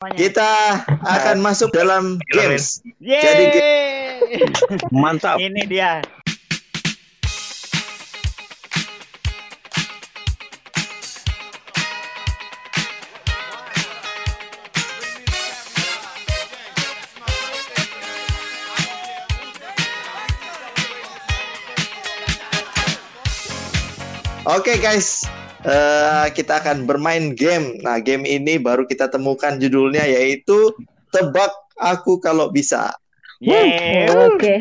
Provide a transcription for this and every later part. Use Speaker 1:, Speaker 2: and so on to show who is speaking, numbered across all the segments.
Speaker 1: Kita akan masuk dalam games.
Speaker 2: Yeay!
Speaker 1: Jadi,
Speaker 3: Mantap.
Speaker 2: Ini dia.
Speaker 1: Oke guys, eh, kita akan bermain game. Nah, game ini baru kita temukan judulnya yaitu Tebak Aku Kalau Bisa.
Speaker 2: Yeay!
Speaker 4: Oke.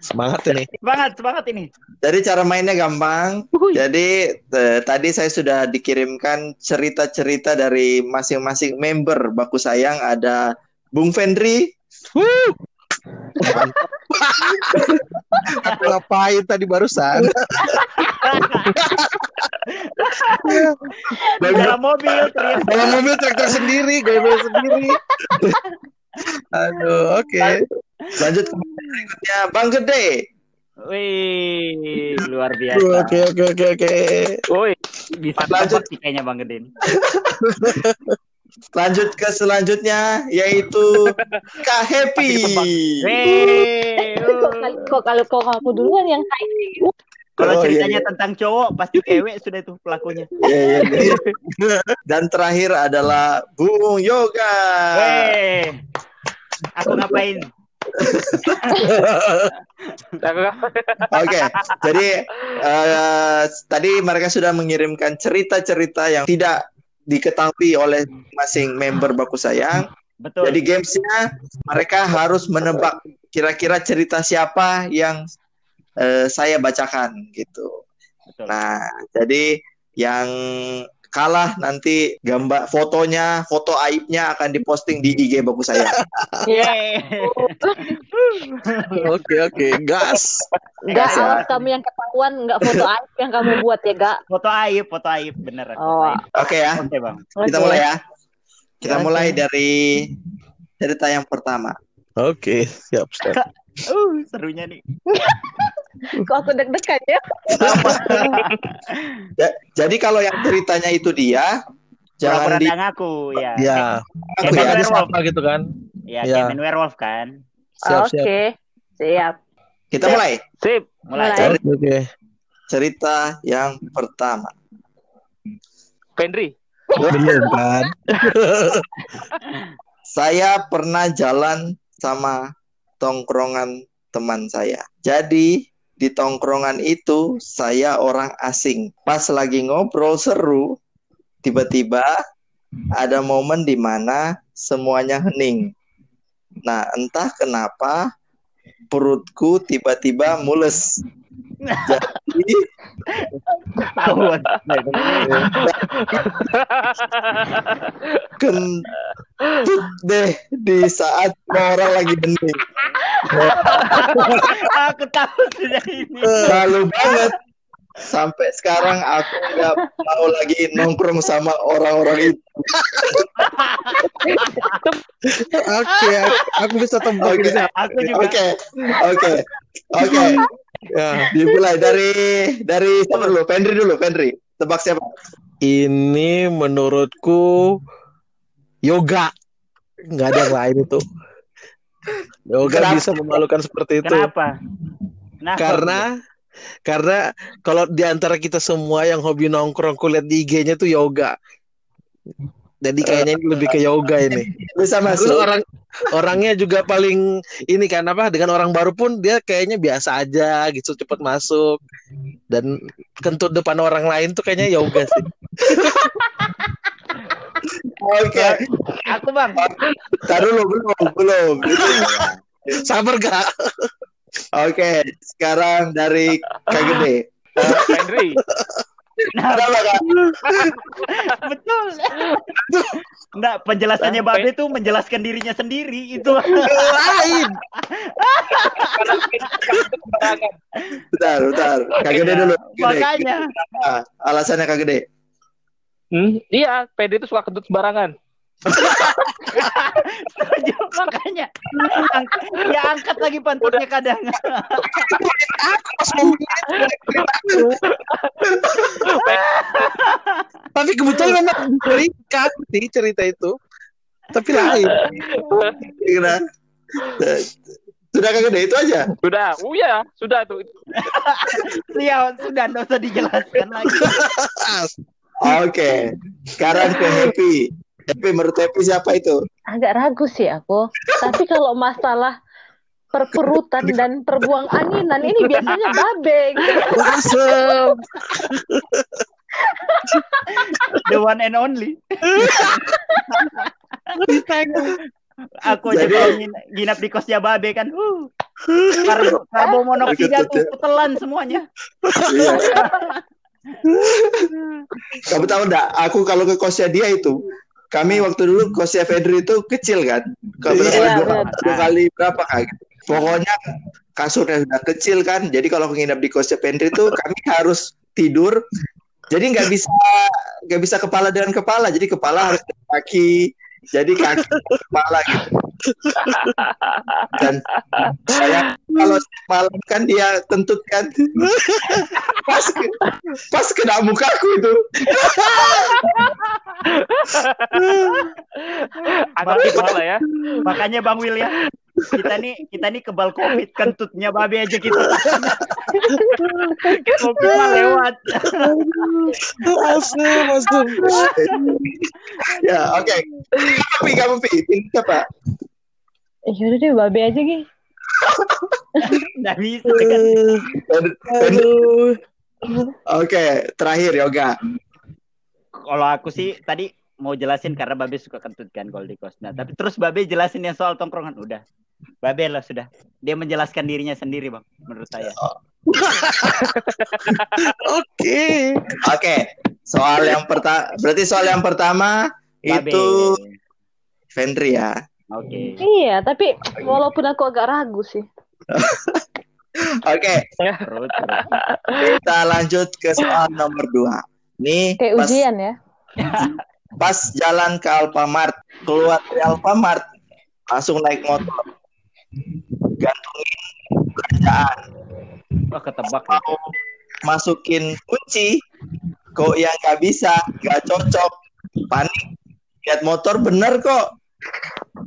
Speaker 3: Semangat ini.
Speaker 2: Semangat, semangat ini.
Speaker 1: Jadi cara mainnya gampang.
Speaker 4: Wuih.
Speaker 1: Jadi eh, tadi saya sudah dikirimkan cerita-cerita dari masing-masing member Baku Sayang. Ada Bung Fendri,
Speaker 3: Aku ngapain tadi barusan?
Speaker 2: Dalam mobil teriak.
Speaker 3: Bawa mobil traktor sendiri, goyang sendiri. Aduh, oke.
Speaker 1: lanjut ke berikutnya Bang Gede.
Speaker 2: Wih, luar biasa.
Speaker 3: Oke, oke, oke, oke.
Speaker 2: Woi, bisa
Speaker 1: Lanjut.
Speaker 2: sih kayaknya Bang Gedin.
Speaker 1: Lanjut ke selanjutnya yaitu Kak Happy.
Speaker 2: Wih,
Speaker 4: Kok, kal- kok kalau kok kamu duluan yang kayak
Speaker 2: kalau
Speaker 1: Oh, iya,
Speaker 2: ceritanya
Speaker 1: iya.
Speaker 2: tentang cowok pasti cewek sudah itu pelakunya.
Speaker 1: Iya, iya, iya. Dan terakhir adalah Bung Yoga.
Speaker 2: Weh, aku ngapain?
Speaker 1: Oke, jadi eh, tadi mereka sudah mengirimkan cerita-cerita yang tidak diketahui oleh masing member Baku Sayang.
Speaker 2: Betul.
Speaker 1: Jadi gamesnya mereka harus menebak kira-kira cerita siapa yang eh, saya bacakan gitu.
Speaker 2: Betul.
Speaker 1: Nah, jadi yang kalah nanti gambar fotonya, foto aibnya akan diposting di IG Baku Sayang.
Speaker 2: Yeay.
Speaker 3: Oke, oke. Gas.
Speaker 4: Enggak,
Speaker 1: Kasih,
Speaker 4: awas kamu yang ketahuan enggak foto aib yang kamu buat ya, Gak?
Speaker 2: Foto aib, foto aib bener.
Speaker 4: Oh.
Speaker 1: Oke ya.
Speaker 2: Oke, Bang.
Speaker 1: Kita
Speaker 4: Oke.
Speaker 1: mulai ya. Kita mulai dari cerita yang pertama.
Speaker 3: Oke, siap, siap.
Speaker 2: Uh, serunya nih.
Speaker 4: Kok aku deg-degan ya?
Speaker 1: Ja- jadi kalau yang ceritanya itu dia, jangan di
Speaker 2: ngaku, ya.
Speaker 3: Ya,
Speaker 1: aku ya.
Speaker 3: siapa gitu kan?
Speaker 2: Ya,
Speaker 3: Ya.
Speaker 2: werewolf kan.
Speaker 3: Siap,
Speaker 4: Oke.
Speaker 3: siap.
Speaker 4: Siap.
Speaker 1: Kita mulai
Speaker 2: Sip, mulai.
Speaker 4: Mulai.
Speaker 3: Oke, oke.
Speaker 1: cerita yang pertama.
Speaker 5: Pendri.
Speaker 3: Belum kan?
Speaker 1: Saya pernah jalan sama tongkrongan teman saya. Jadi di tongkrongan itu saya orang asing. Pas lagi ngobrol seru, tiba-tiba ada momen di mana semuanya hening. Nah, entah kenapa perutku tiba-tiba mules. Jadi
Speaker 2: Tahuan.
Speaker 1: kentut deh di saat orang lagi hening.
Speaker 2: Aku tahu sudah ini.
Speaker 1: Malu banget. Sampai sekarang aku nggak mau lagi nongkrong sama orang-orang itu.
Speaker 3: Oke, aku, aku bisa
Speaker 2: juga.
Speaker 1: Oke, oke, oke.
Speaker 3: Ya.
Speaker 1: Dimulai dari dari siapa dulu? Pendri dulu, Pendri. Tebak siapa?
Speaker 3: Ini menurutku yoga. Nggak ada yang lain itu. Yoga
Speaker 1: Kenapa?
Speaker 3: bisa memalukan seperti itu.
Speaker 2: Kenapa? Kenapa?
Speaker 3: Karena karena kalau di antara kita semua yang hobi nongkrong kulihat di IG-nya tuh yoga. Jadi kayaknya ini lebih ke yoga ini.
Speaker 1: Bisa
Speaker 3: Terus
Speaker 1: masuk.
Speaker 3: orang orangnya juga paling ini kan apa dengan orang baru pun dia kayaknya biasa aja gitu cepat masuk dan kentut depan orang lain tuh kayaknya yoga sih.
Speaker 1: Oke,
Speaker 2: aku bang.
Speaker 1: tar dulu belum, belum.
Speaker 3: Sabar gak?
Speaker 1: Oke, sekarang dari Kak Gede.
Speaker 5: Pendri.
Speaker 2: Nah,
Speaker 1: Kenapa, Kak?
Speaker 2: betul. Enggak, penjelasannya
Speaker 5: Sampai-
Speaker 2: Babe itu menjelaskan dirinya sendiri itu.
Speaker 3: Lain.
Speaker 1: Bentar, bentar. Kak Gede dulu. Kak Gede.
Speaker 2: Makanya.
Speaker 1: Alasannya Kak Gede.
Speaker 5: Hmm, iya, Pendri itu suka kentut sembarangan.
Speaker 2: Setuju, makanya. Ang- ya angkat lagi pantatnya kadang.
Speaker 3: Tapi kebetulan memang terikat sih cerita itu. tapi lain.
Speaker 1: Kira. Sudah kagak deh itu aja.
Speaker 5: Sudah, oh ya, sudah tuh.
Speaker 2: Ya sudah nggak usah dijelaskan lagi.
Speaker 1: Oke. Sekarang ke Happy. Happy menurut Happy siapa itu?
Speaker 4: Agak ragu sih aku. Tapi kalau masalah perperutan dan perbuang anginan ini biasanya babe. gitu.
Speaker 3: Awesome.
Speaker 2: The one and only. Aku aja
Speaker 1: Jadi-
Speaker 2: kalau ngin- nginap di kosnya babe kan. Uh. Karbo, karbo monoksida tuh ketelan semuanya.
Speaker 1: Iya. Kamu tahu enggak? Aku kalau ke kosnya dia itu, kami waktu dulu kosnya Fedri itu kecil kan. Kalau berapa
Speaker 4: Iya,
Speaker 1: dua,
Speaker 4: benar.
Speaker 1: dua kali berapa kali? Pokoknya kasurnya sudah kecil kan. Jadi kalau nginap di kosnya Fedri itu kami harus tidur. Jadi nggak bisa nggak bisa kepala dengan kepala. Jadi kepala harus kaki. Jadi kaki ke kepala gitu. Dan saya kalau malam kan dia tentutkan pas pas kena mukaku itu.
Speaker 5: Agak tipes lah ya.
Speaker 2: Makanya Bang Will ya. Kita nih kita nih kebal covid kentutnya babe aja kita. Covid mah lewat.
Speaker 3: Awesome, awesome.
Speaker 1: Ya, oke. Kamu pi, kamu pi. Pilih siapa?
Speaker 4: Ya udah deh babe aja Gi.
Speaker 2: Nggak bisa kan.
Speaker 1: Oke, terakhir yoga.
Speaker 2: Kalau aku sih tadi mau jelasin karena babe suka kentut kan kalau di kos. Nah, tapi terus babe jelasin yang soal tongkrongan udah. Babe lah sudah. Dia menjelaskan dirinya sendiri, Bang, menurut saya.
Speaker 3: Oke.
Speaker 1: Oke, soal yang pertama, berarti soal yang pertama
Speaker 2: Babe.
Speaker 1: itu Fendri ya.
Speaker 2: Oke.
Speaker 4: Iya, tapi walaupun aku agak ragu sih.
Speaker 1: Oke,
Speaker 2: terus.
Speaker 1: kita lanjut ke soal nomor dua. Nih
Speaker 4: Kayak
Speaker 1: pas,
Speaker 4: ujian ya.
Speaker 1: pas jalan ke Alfamart, keluar dari Alfamart, langsung naik motor, gantungin belanjaan,
Speaker 2: Wah, ketebak ya.
Speaker 1: mau masukin kunci, kok yang nggak bisa, nggak cocok, panik, lihat motor bener kok.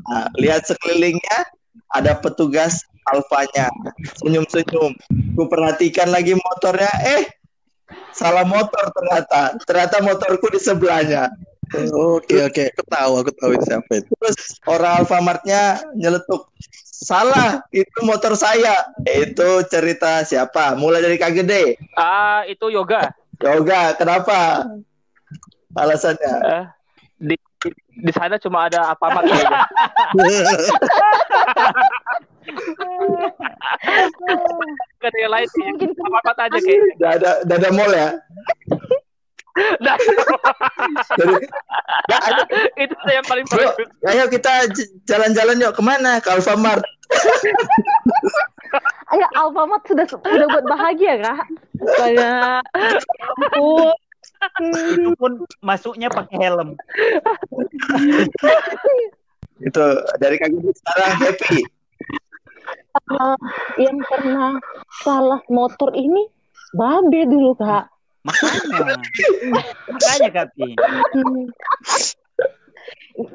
Speaker 1: Nah, lihat sekelilingnya ada petugas alfanya, senyum-senyum. Ku perhatikan lagi motornya, eh salah motor ternyata, ternyata motorku di sebelahnya.
Speaker 3: Oke, oke. Aku tahu, aku tahu itu siapa itu.
Speaker 1: Terus orang Alfamartnya nyeletuk, salah, itu motor saya. Itu cerita siapa? Mulai dari Kak Gede.
Speaker 5: Ah, itu yoga.
Speaker 1: Yoga, kenapa? Alasannya.
Speaker 5: Eh, di di sana cuma ada apa mak kayaknya. Gak ada yang lain sih.
Speaker 4: Mungkin
Speaker 5: Apa apa aja kayaknya.
Speaker 1: Ada, ada mall ya?
Speaker 5: Nah,
Speaker 1: Jadi, ada.
Speaker 5: itu yang paling bagus.
Speaker 1: ayo kita jalan-jalan yuk. Ke mana? Ke Alfamart.
Speaker 4: Enggak, Alfamart sudah sudah buat bahagia, Kak. Kayak ampun.
Speaker 2: Itu pun masuknya pakai helm.
Speaker 1: Itu dari Gede sekarang happy.
Speaker 4: Yang pernah salah motor ini babe dulu, Kak.
Speaker 2: Makanya. Makanya, Kapi.
Speaker 4: Hmm.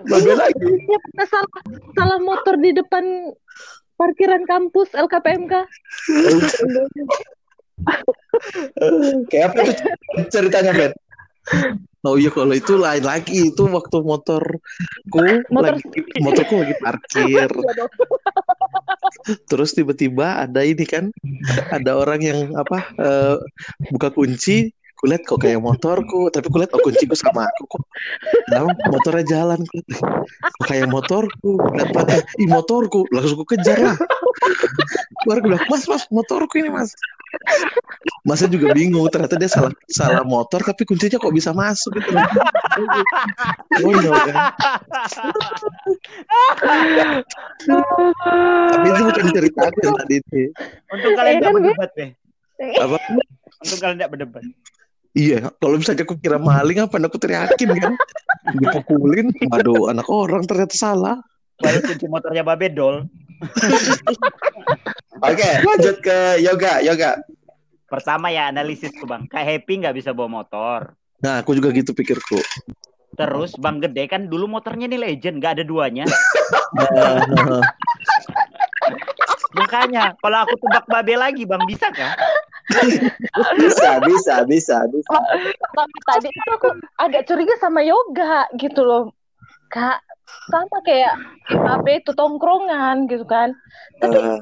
Speaker 1: Bagus lagi.
Speaker 4: Dia pernah salah salah motor di depan parkiran kampus LKPMK.
Speaker 1: Kayak apa tuh ceritanya, Ben?
Speaker 3: Oh iya kalau itu lain lagi itu waktu motorku
Speaker 4: Motor-
Speaker 3: lagi motorku lagi parkir. Terus tiba-tiba ada ini kan ada orang yang apa eh, buka kunci kulihat kok kayak motorku tapi kulihat oh kunciku sama aku kok. Nah, motornya jalan kok kayak motorku pada ih motorku. Langsung aku kejar lah. Baru bilang mas mas motorku ini mas. Masnya juga bingung ternyata dia salah salah motor tapi kuncinya kok bisa masuk gitu Konyol kan tapi itu bukan cerita aku yang tadi itu
Speaker 2: Untung kalian
Speaker 4: Iya
Speaker 2: tidak
Speaker 4: kan, Be?
Speaker 2: berdebat, Be.
Speaker 3: apa
Speaker 2: Untung kalian tidak berdebat.
Speaker 3: iya kalau misalnya aku kira maling apa aku teriakin kan dipukulin aduh anak orang ternyata salah
Speaker 2: Baru kunci motornya Babe dol.
Speaker 1: Oke, lanjut ke yoga. Yoga.
Speaker 2: Pertama ya analisis tuh bang. Kayak happy nggak bisa bawa motor.
Speaker 3: Nah aku juga gitu pikirku
Speaker 2: Terus Bang Gede kan dulu motornya nih legend, nggak ada duanya. Makanya kalau aku tebak babe lagi, Bang bisa kah?
Speaker 1: Bisa, bisa, bisa, bisa.
Speaker 4: Tapi tadi itu aku agak curiga sama yoga gitu loh. Kak, sama kayak Babe itu tongkrongan gitu kan. Tapi
Speaker 1: Eh,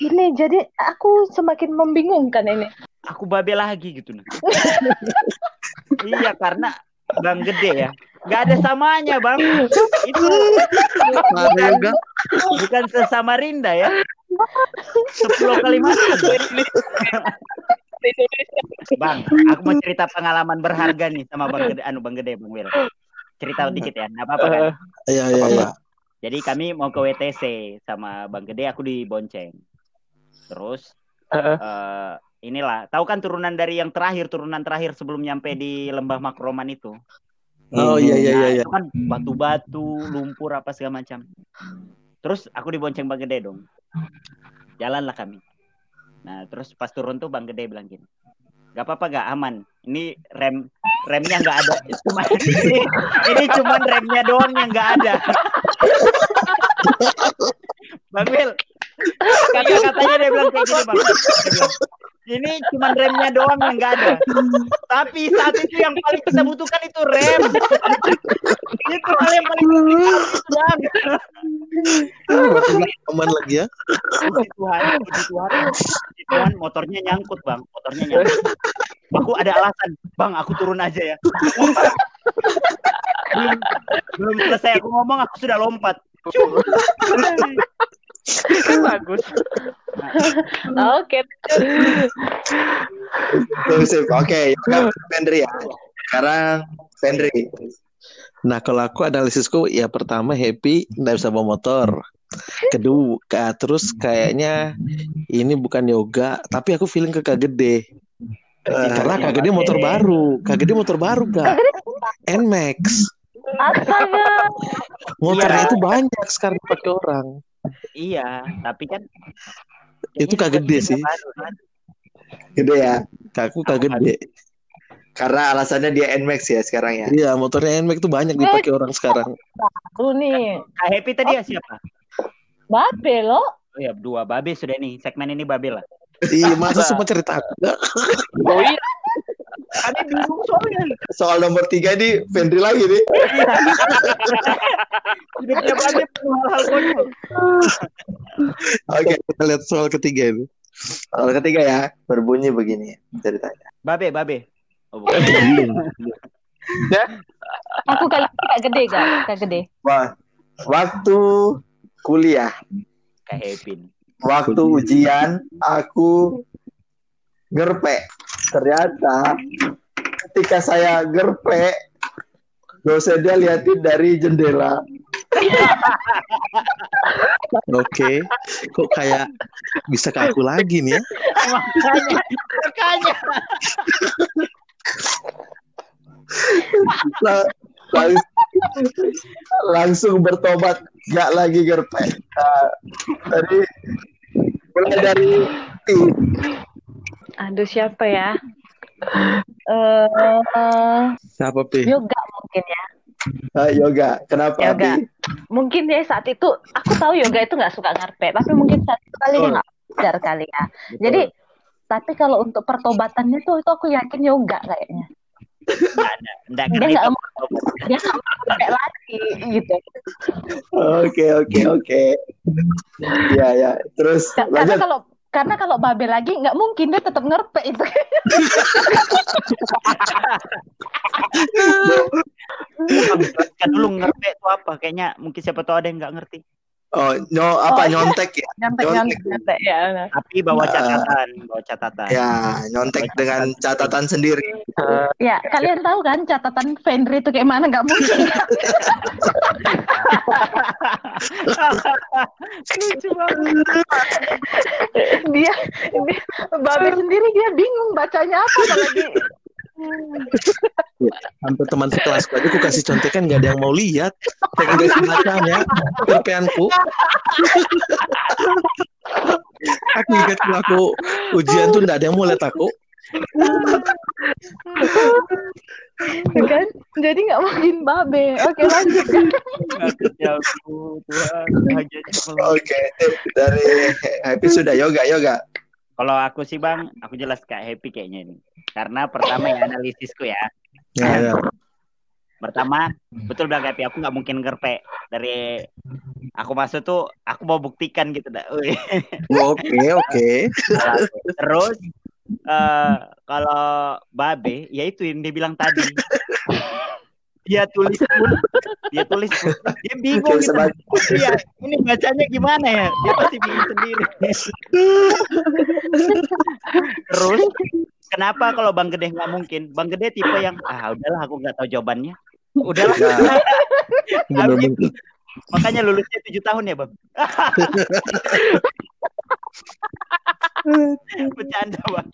Speaker 4: ini jadi aku semakin membingungkan ini.
Speaker 2: Aku babe lagi gitu nah. iya karena Bang Gede ya. Nggak ada samanya, Bang. Itu
Speaker 3: juga.
Speaker 2: bukan sesama Rinda ya. Sepuluh kali. Bang, aku mau cerita pengalaman berharga nih sama Bang Gede, anu Bang Gede, Bang Wil. Cerita dikit ya, nggak apa-apa kan?
Speaker 3: Iya iya iya.
Speaker 2: Jadi kami mau ke WTC sama Bang Gede, aku di Bonceng. Terus eh, inilah, tahu kan turunan dari yang terakhir, turunan terakhir sebelum nyampe di Lembah Makroman itu.
Speaker 3: Oh iya iya iya.
Speaker 2: Nah,
Speaker 3: iya.
Speaker 2: itu kan batu-batu, lumpur apa segala macam. Terus aku dibonceng Bang Gede dong. Jalanlah kami. Nah, terus pas turun tuh Bang Gede bilang gini. Gak apa-apa gak aman. Ini rem remnya nggak ada. Cuma ini, ini cuman remnya doang yang nggak ada. Bang Wil, kata-katanya dia bilang kayak gini Bang. Dia bilang, ini cuman remnya doang yang nggak ada. Tapi saat itu yang paling kita butuhkan itu rem. itu hal yang paling penting. Bang.
Speaker 3: Aman lagi ya.
Speaker 2: Puji Tuhan, puji Tuhan, puji Tuhan, motornya nyangkut bang, motornya nyangkut. Aku ada alasan, bang, aku turun aja ya. belum, belum selesai aku ngomong, aku sudah lompat. Cuk.
Speaker 5: Bagus.
Speaker 4: Oke.
Speaker 1: Oke, Yoga Fendri ya. Sekarang Fendri.
Speaker 3: Nah kalau aku analisisku ya pertama happy nggak bisa bawa motor. Kedua, terus kayaknya ini bukan yoga, tapi aku feeling ke Kak Gede.
Speaker 1: Eh,
Speaker 3: Karena Kak Gede motor baru, Kak Gede motor baru kak, Nmax.
Speaker 4: Astaga.
Speaker 3: Motornya
Speaker 2: Iya.
Speaker 3: itu banyak sekarang dipakai orang.
Speaker 2: Iya, tapi kan
Speaker 3: Itu Kak Gede sih.
Speaker 1: Gede ya.
Speaker 3: Kak aku Kak Gede.
Speaker 1: Karena alasannya dia Nmax ya sekarang ya.
Speaker 3: Iya motornya Nmax tuh banyak dipakai orang sekarang.
Speaker 4: Lu nih,
Speaker 2: Kak Happy tadi ya siapa?
Speaker 4: Babe lo.
Speaker 2: Oh ya, dua babe sudah nih. Segmen ini babe lah.
Speaker 3: Iya masa semua cerita aku?
Speaker 5: Oh iya.
Speaker 2: Kami bingung soalnya.
Speaker 1: Soal nomor tiga ini Fendri lagi nih.
Speaker 2: Hidupnya penuh hal-hal konyol.
Speaker 1: Oke,
Speaker 3: Kita lihat soal ketiga ini.
Speaker 1: soal ketiga ya berbunyi begini ceritanya.
Speaker 2: Babe, babe. Oh, bukan.
Speaker 4: Aku kali ini kak gede kak, kak gede.
Speaker 1: Wah, waktu kuliah,
Speaker 2: Kak Happy.
Speaker 1: waktu ujian aku gerpe. Ternyata ketika saya gerpe, dosennya liatin dari jendela.
Speaker 3: Oke, kok kayak bisa ke aku lagi nih ya?
Speaker 2: Makanya, makanya.
Speaker 1: La- lang- langsung bertobat nggak lagi gerpe Nah, dari mulai dari tim
Speaker 4: Aduh siapa ya? Eh
Speaker 3: Siapa Pi?
Speaker 4: yoga mungkin ya.
Speaker 1: uh, yoga kenapa
Speaker 4: Yoga.
Speaker 1: Pi?
Speaker 4: Mungkin ya saat itu aku tahu yoga itu nggak suka ngarpe, tapi mungkin saat itu kali dia nggak belajar kali ya. Jadi tapi kalau untuk pertobatannya tuh itu aku yakin yoga kayaknya.
Speaker 2: Enggak
Speaker 4: Dia
Speaker 2: ngerti
Speaker 4: nggak
Speaker 2: kok.
Speaker 4: mau dia nggak mau ngarpe lagi gitu.
Speaker 1: oke oke oke ya ya terus
Speaker 4: Ka- Karena
Speaker 1: lanjut
Speaker 4: kalau karena kalau babe lagi nggak mungkin dia tetap ngerpe itu.
Speaker 2: Kan dulu ngerti itu apa? Kayaknya mungkin siapa tahu ada yang nggak ngerti.
Speaker 1: Oh nyo apa
Speaker 4: Oh, iya.
Speaker 1: nyontek ya
Speaker 4: Nyampe
Speaker 1: Nyontek.
Speaker 4: nyampe nyampe ya.
Speaker 2: Tapi bawa
Speaker 1: Ah.
Speaker 2: catatan, bawa catatan.
Speaker 1: ya nyontek dengan catatan sendiri
Speaker 4: Ya, kalian tahu kan catatan Fendri itu kayak mana? Nggak mungkin.
Speaker 2: Lucu banget.
Speaker 4: dia, dia babe sendiri dia bingung bacanya apa apalagi.
Speaker 3: Sampai teman sekelasku aja aku kasih contekan nggak ada yang mau lihat. Pengen kasih bacanya, kerpeanku. aku ingat aku ujian tuh nggak ada yang mau lihat aku.
Speaker 4: kan jadi nggak mungkin babe oke lanjut
Speaker 1: Oke, dari Happy sudah yoga yoga.
Speaker 2: Kalau aku sih bang aku jelas kak happy kayaknya ini karena pertama ya analisisku ya
Speaker 3: Ya, ya.
Speaker 2: pertama betul bilang happy aku nggak mungkin ngerpe dari aku masuk tuh aku mau buktikan gitu dah Wih.
Speaker 3: Oke, oke.
Speaker 2: terus eh kalau babe ya itu yang dia bilang tadi dia tulis pun dia tulis pun. Dia bingung gitu. Iya ini bacanya gimana ya? Dia pasti bingung sendiri. Terus kenapa kalau bang gede nggak mungkin? Bang gede tipe yang ah udahlah aku nggak tahu jawabannya. Udahlah.
Speaker 3: Nah, bener-bener.
Speaker 2: makanya lulusnya tujuh tahun ya bang. Bercanda bang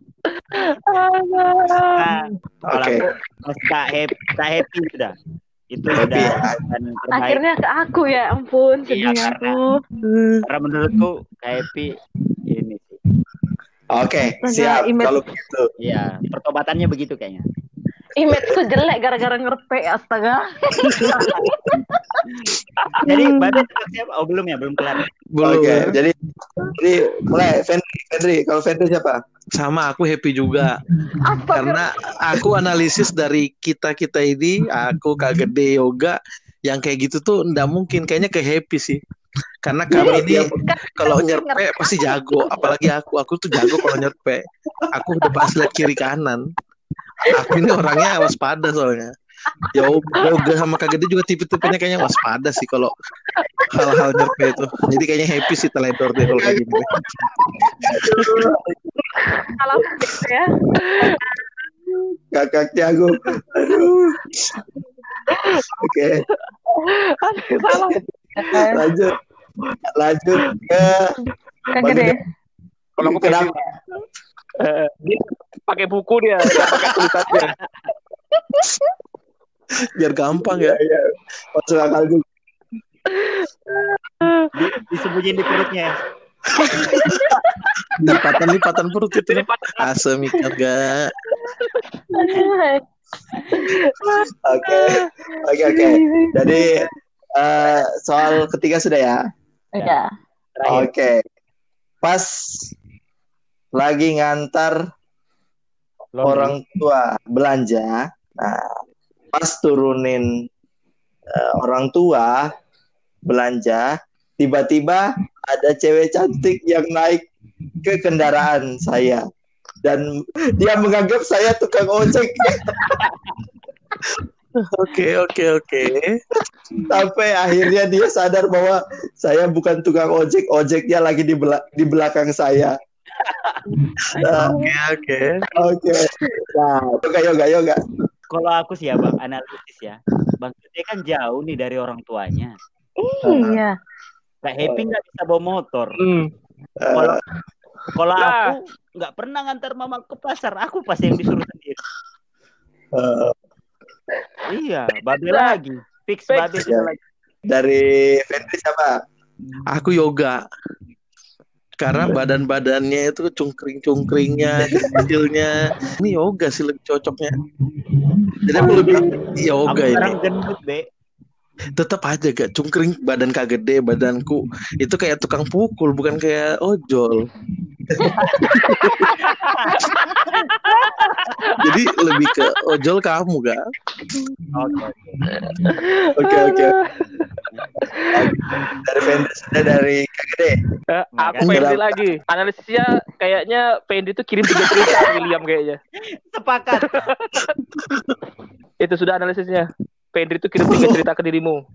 Speaker 2: nah kalau
Speaker 1: Oke.
Speaker 2: aku pas tak happy tak happy sudah itu
Speaker 1: Happy
Speaker 2: sudah
Speaker 1: ya?
Speaker 4: akhirnya ke aku ya ampun
Speaker 2: Iya,
Speaker 4: sedih
Speaker 2: karena-
Speaker 4: aku
Speaker 2: karena menurutku Kak happy ini sih
Speaker 1: Oke,
Speaker 4: Astaga,
Speaker 1: siap.
Speaker 4: image-
Speaker 1: Kalau begitu.
Speaker 2: Iya, pertobatannya begitu kayaknya.
Speaker 4: imageku jelek gara-gara ngerpe astaga
Speaker 2: Jadi siapa? Oh belum ya, belum kelar.
Speaker 3: Belum.
Speaker 1: Oke, jadi jadi mulai Fendri, Fendri. Kalau Fendri siapa?
Speaker 3: Sama aku happy juga.
Speaker 4: astaga
Speaker 3: Karena aku analisis dari kita-kita ini, aku Kak Gede Yoga, yang kayak gitu tuh ndak mungkin. Kayaknya ke happy sih. Karena kami ini kalau nyerpe pasti jago. Apalagi aku, aku tuh jago kalau nyerpe. Aku udah pas lihat kiri kanan. Aku ini orangnya waspada soalnya. Yoga, yoga sama Kak Gede juga tipe-tipenya kayaknya waspada sih kalau hal-hal nyerpe itu. Jadi kayaknya happy sih teledor deh kalau kayak gini.
Speaker 4: gitu ya
Speaker 1: Kakak Tiago. Aduh. Oke, lanjut. Lanjut ke
Speaker 4: kagak deh
Speaker 5: Kalau aku
Speaker 1: kenapa?
Speaker 5: Eh, dia pakai buku dia, dia pakai tulisannya.
Speaker 3: Biar gampang ya.
Speaker 1: Iya, masuk akal juga.
Speaker 2: Di- Disembunyiin di perutnya.
Speaker 3: Lipatan-lipatan perut itu.
Speaker 5: Jadi pas
Speaker 3: Asem ikan gak.
Speaker 1: Oke, oke, oke. Jadi eh, soal ketiga sudah ya.
Speaker 4: ya.
Speaker 1: Oke. Pas lagi ngantar orang tua belanja, nah pas turunin eh, orang tua belanja, tiba-tiba ada cewek cantik yang naik ke kendaraan saya dan dia menganggap saya tukang ojek
Speaker 3: Oke oke oke.
Speaker 1: sampai akhirnya dia sadar bahwa saya bukan tukang ojek, ojeknya lagi di, bela- di belakang saya.
Speaker 3: Oke oke.
Speaker 1: Oke. Nah, yoga yoga yoga.
Speaker 2: Kalau aku sih ya bang, analisis ya. Bang Gede kan jauh nih dari orang tuanya.
Speaker 4: iya
Speaker 2: Kak Happy nggak bisa bawa motor.
Speaker 5: Hmm.
Speaker 2: Kalau kalau
Speaker 5: Nah.
Speaker 2: aku nggak pernah ngantar mama ke pasar, aku pasti yang disuruh sendiri.
Speaker 1: Eh,
Speaker 2: Iya, babe
Speaker 5: Nah.
Speaker 2: lagi. Fix
Speaker 5: Fix,
Speaker 2: babe
Speaker 1: ya.
Speaker 2: sudah lagi.
Speaker 1: dari Fendri siapa?
Speaker 3: Aku yoga. Karena badan-badannya itu cungkring-cungkringnya, kecilnya. Ini yoga sih lebih cocoknya. Jadi aku lebih
Speaker 2: Aku
Speaker 3: yoga ini.
Speaker 2: sekarang gendut, Be.
Speaker 3: Tetap aja gak cungkring badan kak gede badanku itu kayak tukang pukul bukan kayak ojol. Jadi lebih ke ojol kamu gak?
Speaker 2: Oke
Speaker 1: oke. Dari Fendri sudah dari Gede.
Speaker 5: Eh, aku
Speaker 2: kan
Speaker 5: Fendi lagi. Analisisnya kayaknya Fendi itu kirim tiga cerita William kayaknya.
Speaker 2: Sepakat.
Speaker 5: Itu sudah analisisnya. Fendi itu kirim tiga cerita ke dirimu.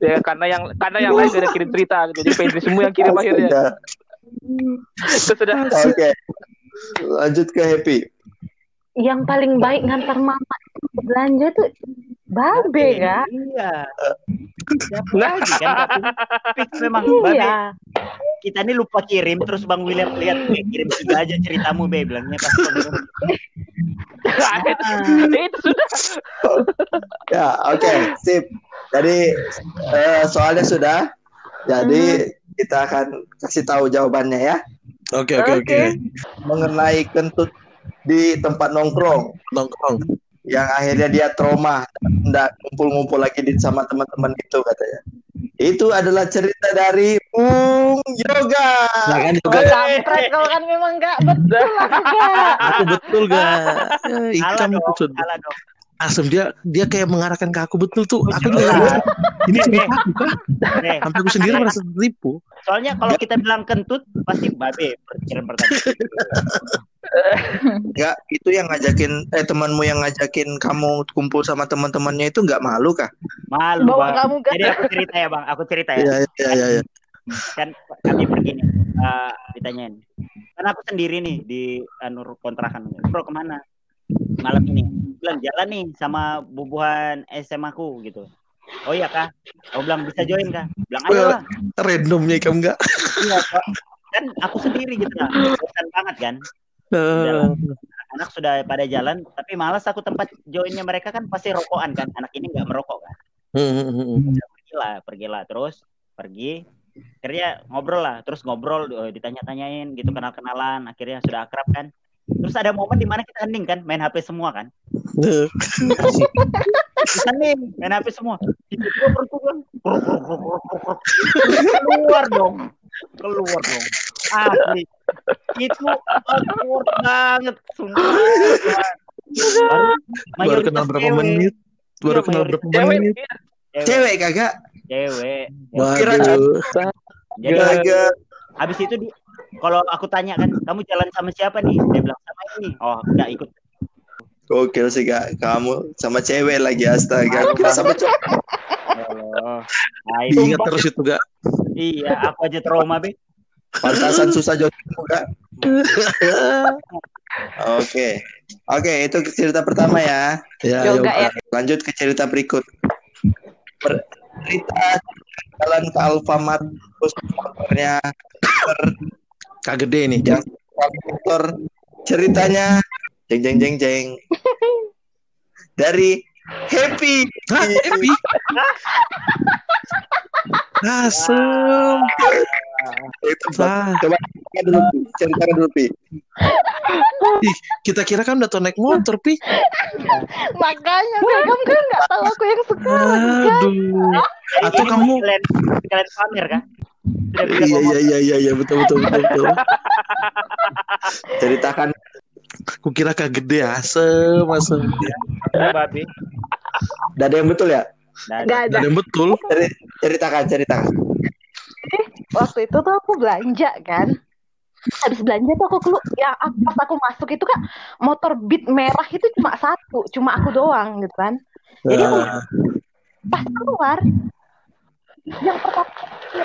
Speaker 5: Ya karena yang karena yang lain ada kirim cerita gitu. Jadi Fendi semua yang kirim akhirnya.
Speaker 1: Astaga.
Speaker 5: Itu sudah
Speaker 1: Oke. Lanjut ke Happy.
Speaker 4: yang paling baik ngantar mama belanja tuh babe kan
Speaker 2: Iya. Siapa lagi kan? Fix memang babe.
Speaker 4: iya
Speaker 2: Kita ini lupa kirim terus Bang William lihat "Be, kirim tiga aja ceritamu Be bilangnya pas
Speaker 5: itu, itu sudah.
Speaker 1: Ya, oke, sip. Jadi eh, soalnya sudah. Jadi kita akan kasih tahu jawabannya ya.
Speaker 3: Oke oke oke.
Speaker 4: Oke.
Speaker 1: Mengenai kentut di tempat nongkrong
Speaker 3: nongkrong.
Speaker 1: Yang akhirnya dia trauma nggak ngumpul-ngumpul lagi di sama teman-teman itu katanya. Itu adalah cerita dari Bung Yoga.
Speaker 3: Nah kan
Speaker 4: Oh,
Speaker 3: juga
Speaker 4: kampret kau kan memang nggak betul Kak.
Speaker 3: aku betul gak?
Speaker 2: Salah
Speaker 3: Ikam
Speaker 2: dong.
Speaker 3: Asem dia dia kayak mengarahkan ke aku betul tuh. Aku juga
Speaker 2: Salah.
Speaker 3: ngerasa, ini cerita aku kan. Sampai aku sendiri merasa tertipu.
Speaker 2: soalnya kalau kita bilang kentut pasti babe pikiran pertama.
Speaker 1: Enggak, itu yang ngajakin eh temanmu yang ngajakin kamu kumpul sama teman-temannya itu nggak malu kah?
Speaker 2: Malu
Speaker 4: Bawa
Speaker 2: bang.
Speaker 4: kamu kan.
Speaker 2: Jadi aku cerita ya bang, aku cerita ya.
Speaker 3: Iya iya iya iya.
Speaker 2: Kan kami pergi nih, eh, ditanyain. Kan aku sendiri nih di anur kontrakan. Bro ke mana? Malam ini. Bilang jalan nih sama bubuhan SMA ku gitu. Oh iya kah? Aku bilang bisa join kah? Bilang ayo lah.
Speaker 3: Randomnya Ikam enggak?
Speaker 2: Iya, Kak. kan aku sendiri gitu lah. Bosan banget kan.
Speaker 3: Eh,
Speaker 2: Anak sudah pada jalan, tapi malas aku tempat joinnya mereka kan pasti rokokan kan. Anak ini nggak merokok kan.
Speaker 3: hmm, hmm, hmm.
Speaker 2: pergilah pergilah terus pergi akhirnya ngobrol lah terus ngobrol eh, ditanya-tanyain gitu kenal-kenalan akhirnya sudah akrab kan terus ada momen di mana kita hening kan main HP semua kan hening main HP semua perut kruk. keluar dong keluar dong asli itu awkward banget sumpah baru,
Speaker 3: Baru kenal berapa
Speaker 2: cewek.
Speaker 3: menit? Baru
Speaker 2: Iya,
Speaker 3: kenal berapa
Speaker 5: Cewek,
Speaker 3: menit?
Speaker 5: iya.
Speaker 2: cewek
Speaker 1: Cewek kagak?
Speaker 2: cewek
Speaker 3: Waduh.
Speaker 2: jadi
Speaker 1: Kagak.
Speaker 2: habis itu di kalau aku tanya kan kamu jalan sama siapa nih dia bilang sama ini oh nggak ikut
Speaker 1: Gokil sih kak. Kamu sama cewek lagi astaga. Kira sama cowok.
Speaker 2: Allah nah,
Speaker 3: Ingat terus itu gak?
Speaker 2: iya aku aja trauma be
Speaker 1: Pantasan susah jodohmu kak. Oke. Oke, itu cerita pertama ya.
Speaker 3: Ya,
Speaker 4: Yoga
Speaker 3: ya.
Speaker 1: Lanjut ke cerita berikut. Per- cerita jalan ke Alfamart terus motornya
Speaker 3: Kak gede nih.
Speaker 1: yang motor ceritanya jeng jeng jeng jeng dari Happy.
Speaker 3: Hah, Epi. Asem.
Speaker 1: Itu
Speaker 3: Wah,
Speaker 1: coba dulu, Pi. ceritakan dulu Pi.
Speaker 3: ih, kita kira kan udah tau naik motor, Pi.
Speaker 4: Makanya kamu kan nggak tahu aku yang sekarang.
Speaker 3: Aduh. Atau kamu
Speaker 2: kalian kalian pamer kan Sudah bisa
Speaker 3: Iya
Speaker 2: bawa
Speaker 3: iya iya iya betul betul betul. betul.
Speaker 1: Ceritakan
Speaker 3: Aku kira kak gede asem asem.
Speaker 2: motor, babe
Speaker 1: Gak ada yang betul ya?
Speaker 4: Nggak ada.
Speaker 3: Dan yang betul.
Speaker 1: Ceri- ceritakan, ceritakan.
Speaker 4: Waktu itu tuh aku belanja kan. Habis belanja tuh aku keluar, ya aku- pas aku masuk itu kan motor beat merah itu cuma satu, cuma aku doang gitu kan. Jadi aku
Speaker 3: Nah,
Speaker 4: pas keluar yang pertama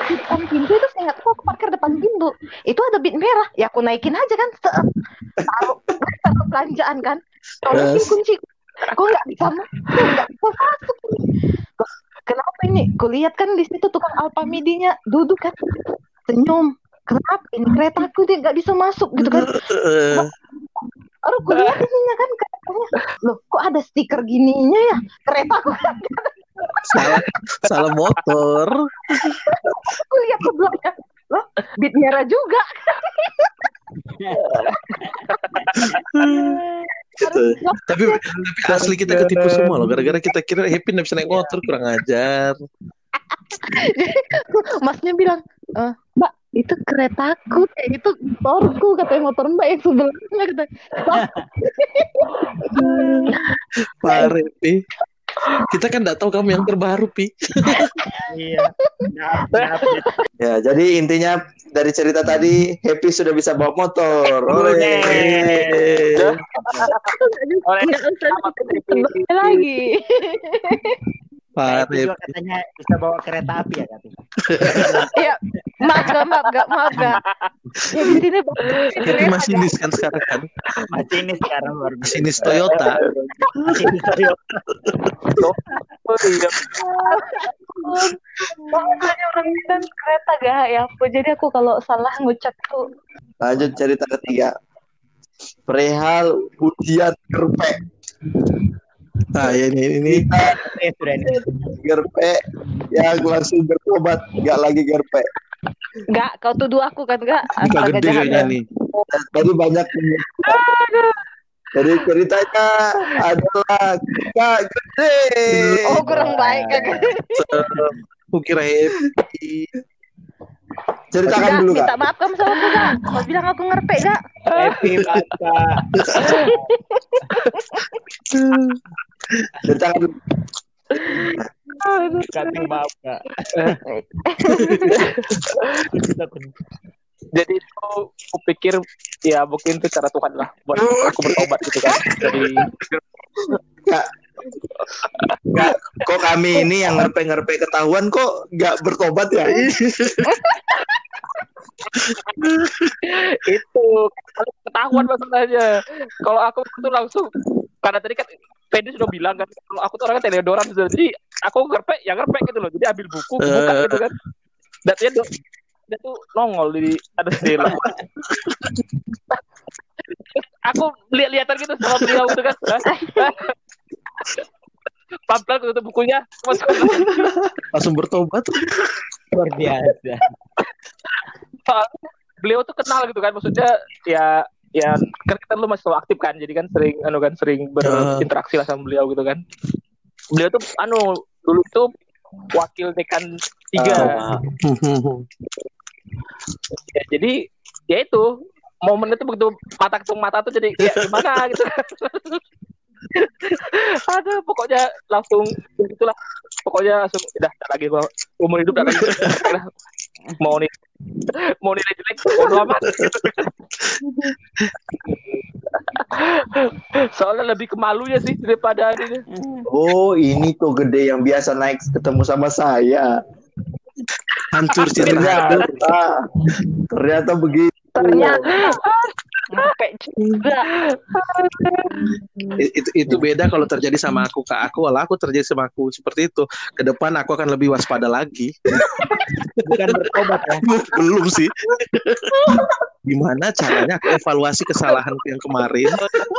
Speaker 4: di depan pintu itu saya tahu aku parkir depan pintu itu ada bit merah ya aku naikin aja kan taruh taruh belanjaan kan
Speaker 3: Yes.
Speaker 4: kunci. Kok nggak bisa masuk nggak bisa masuk. Kenapa ini? Kulihat kan di situ tukang alpamidinya duduk kan? Senyum. Kenapa ini keretaku dia nggak bisa masuk gitu kan?
Speaker 3: Eh,
Speaker 4: baru kulihat ininya kan keretanya. Loh kok ada stiker gininya ya? Keretaku kan
Speaker 3: salah salah motor.
Speaker 4: aku lihat sebelumnya loh bit merah juga
Speaker 1: Gitu.
Speaker 3: Tapi tapi asli kita ketipu semua loh. Gara-gara kita kira Happy nggak bisa naik motor kurang ajar.
Speaker 4: masnya bilang "Eh, mbak itu keretaku kayak itu motorku katanya motor mbak yang sebelumnya kata "Wah,
Speaker 3: Pare Pi. Kita kan nggak tahu kamu yang terbaru Pi.
Speaker 2: iya maaf.
Speaker 1: Ya, jadi intinya dari cerita tadi Happy sudah bisa bawa motor.
Speaker 2: Boleh.
Speaker 1: Oleh.
Speaker 5: Oleh
Speaker 4: lagi
Speaker 2: Nah, itu juga katanya bisa bawa kereta api ya katanya
Speaker 4: ya maaf gak maaf gak maaf gak ya di sini
Speaker 3: Happy masinis kan sekarang kan.
Speaker 2: masih ini sekarang biasa
Speaker 3: Masinis Toyota.
Speaker 2: masih ini Toyota.
Speaker 5: Oh, iya.
Speaker 4: makanya orang bilang kereta gak ya aku jadi aku kalau salah ngucap tuh
Speaker 1: Lanjut cerita ketiga. Perihal ujian gerpe.
Speaker 3: Nah, ya ini ini
Speaker 2: Eh, sudah ini.
Speaker 1: Gerpe yang langsung bertobat, nggak lagi gerpe.
Speaker 4: gak kau tuduh aku kan gak
Speaker 3: ini kak
Speaker 4: agak
Speaker 3: gede kayaknya
Speaker 4: ya.
Speaker 3: nih.
Speaker 1: Tadi banyak Jadi ceritanya adalah Kak Gede.
Speaker 4: Oh kurang baik kagak.
Speaker 3: Aku kira happy.
Speaker 1: Ceritakan
Speaker 4: Gak,
Speaker 1: dulu
Speaker 4: minta
Speaker 1: Kak.
Speaker 4: maaf kamu sama aku gak? Kau bilang aku ngerpek gak?
Speaker 2: Happy Kak.
Speaker 1: Dulu.
Speaker 2: Kasih maaf Kak.
Speaker 5: Jadi itu aku pikir ya mungkin itu cara Tuhan lah buat aku bertobat gitu kan. Jadi
Speaker 1: Kak. Kak, kok kami ini yang ngerpe-ngerpe ketahuan kok nggak bertobat ya?
Speaker 5: itu kalau ketahuan masalahnya. Kalau aku tuh langsung karena tadi kan Fendi sudah bilang kan kalau aku tuh orangnya teledoran gitu. Jadi aku ngerpek ya ngerpek gitu loh. Jadi ambil buku buka gitu kan. Dan dia tuh dia tuh nongol di ada Stella. aku lihat-lihatan gitu sama beliau gitu kan. Pelan-pelan tutup bukunya masuk
Speaker 3: Langsung bertobat.
Speaker 2: Luar biasa.
Speaker 5: beliau tuh kenal gitu kan maksudnya ya ya kan kita lu masih aktif kan jadi kan sering anu kan sering berinteraksi lah sama beliau gitu kan. Beliau tuh anu dulu tuh wakil dekan tiga.
Speaker 1: Ah.
Speaker 5: Ya, jadi ya itu momen itu begitu mata ketemu mata tuh jadi ya gimana? gitu. Ada pokoknya langsung ya itulah pokoknya langsung udah tak lagi gua umur hidup tak lagi. Udah. mau nih mau nilai jelek bodo amat soalnya lebih kemalunya sih daripada ini
Speaker 1: Oh, ini tuh gede yang biasa naik ketemu sama saya.
Speaker 3: Hancur citra.
Speaker 1: Ternyata, ternyata begitu.
Speaker 4: Ternyata ngerpek juga.
Speaker 3: Itu itu beda kalau terjadi sama aku kak. Aku walau aku terjadi sama aku seperti itu. Ke depan aku akan lebih waspada lagi.
Speaker 2: Bukan bertobat ya.
Speaker 3: belum sih. Gimana caranya aku evaluasi kesalahan yang kemarin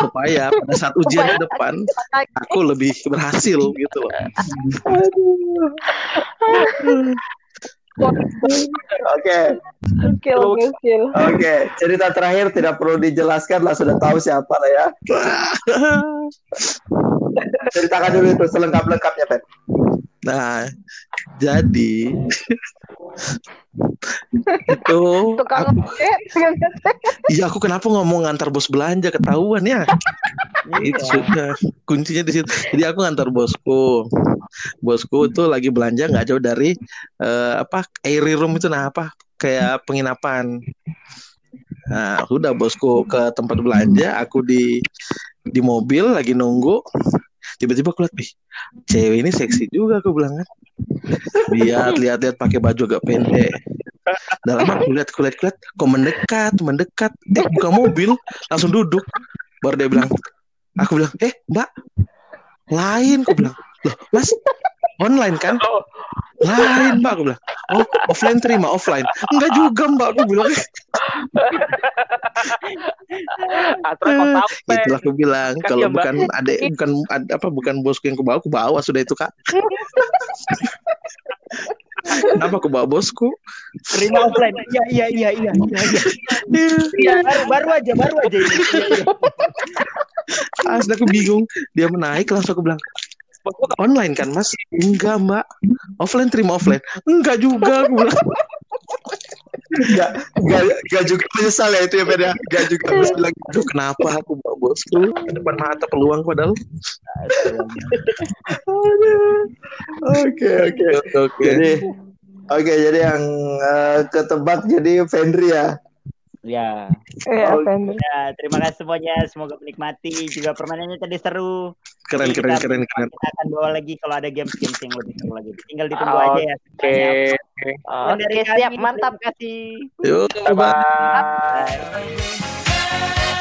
Speaker 3: supaya pada saat ujian ke depan aku lebih berhasil gitu loh
Speaker 1: Oke,
Speaker 4: Oke, oke, oke.
Speaker 1: Cerita terakhir tidak perlu dijelaskan lah, sudah tahu siapa lah ya. Ceritakan dulu itu selengkap-lengkapnya, Pet.
Speaker 3: Nah jadi itu
Speaker 4: Tukang
Speaker 3: aku, iya aku kenapa ngomong ngantar bos belanja? Ketahuan ya? Itu sudah kuncinya di situ. Jadi aku ngantar bosku. Bosku tuh lagi belanja nggak jauh dari eh, apa airy room itu. Nah apa kayak penginapan. Nah udah bosku ke tempat belanja aku di di mobil lagi nunggu tiba-tiba aku lihat ih cewek ini seksi juga aku bilang kan. Lihat lihat lihat pakai baju agak pendek. Dalam aku lihat aku lihat kok mendekat mendekat? Eh buka mobil langsung duduk. Baru dia bilang aku bilang eh mbak lain aku bilang. Loh mas online kan lain mbak aku bilang oh offline terima offline enggak juga mbak aku bilang
Speaker 5: sampai
Speaker 3: itulah aku bilang
Speaker 5: Kan
Speaker 3: kalau
Speaker 5: Mbak.
Speaker 3: bukan ada bukan ad- apa bukan bosku yang aku bawa aku bawa sudah itu kak kenapa aku bawa bosku
Speaker 2: Terima offline. Iya iya iya iya iya. iya. Iya, baru baru aja baru aja ini. Iya, iya.
Speaker 3: Asli aku bingung dia menaik langsung aku bilang online kan mas? Enggak mbak. Offline terima offline. Enggak juga bilang.
Speaker 1: Enggak, enggak, enggak juga menyesal ya itu ya, Pet ya. Enggak juga harus bilang
Speaker 3: aduh kenapa aku bawa bosku? Ke depan mata peluang padahal.
Speaker 1: Oke, oke.
Speaker 3: oke.
Speaker 1: Jadi Oke, jadi yang eh, ketebak jadi Fendri ya.
Speaker 2: Ya.
Speaker 4: Ya,
Speaker 1: Oh.
Speaker 2: Ya, terima kasih semuanya. Semoga menikmati. Juga permainannya tadi seru.
Speaker 3: keren
Speaker 2: Jadi
Speaker 3: keren
Speaker 2: kita-
Speaker 3: keren keren
Speaker 2: Kita akan bawa lagi kalau ada games-games yang lebih seru lagi. Tinggal ditunggu
Speaker 5: Oke.
Speaker 2: aja ya.
Speaker 5: Oke.
Speaker 2: Dari
Speaker 4: Oke,
Speaker 2: kami,
Speaker 4: siap, mantap.
Speaker 2: Terima kasih.
Speaker 3: yuk bye
Speaker 5: Bye.
Speaker 2: Bye.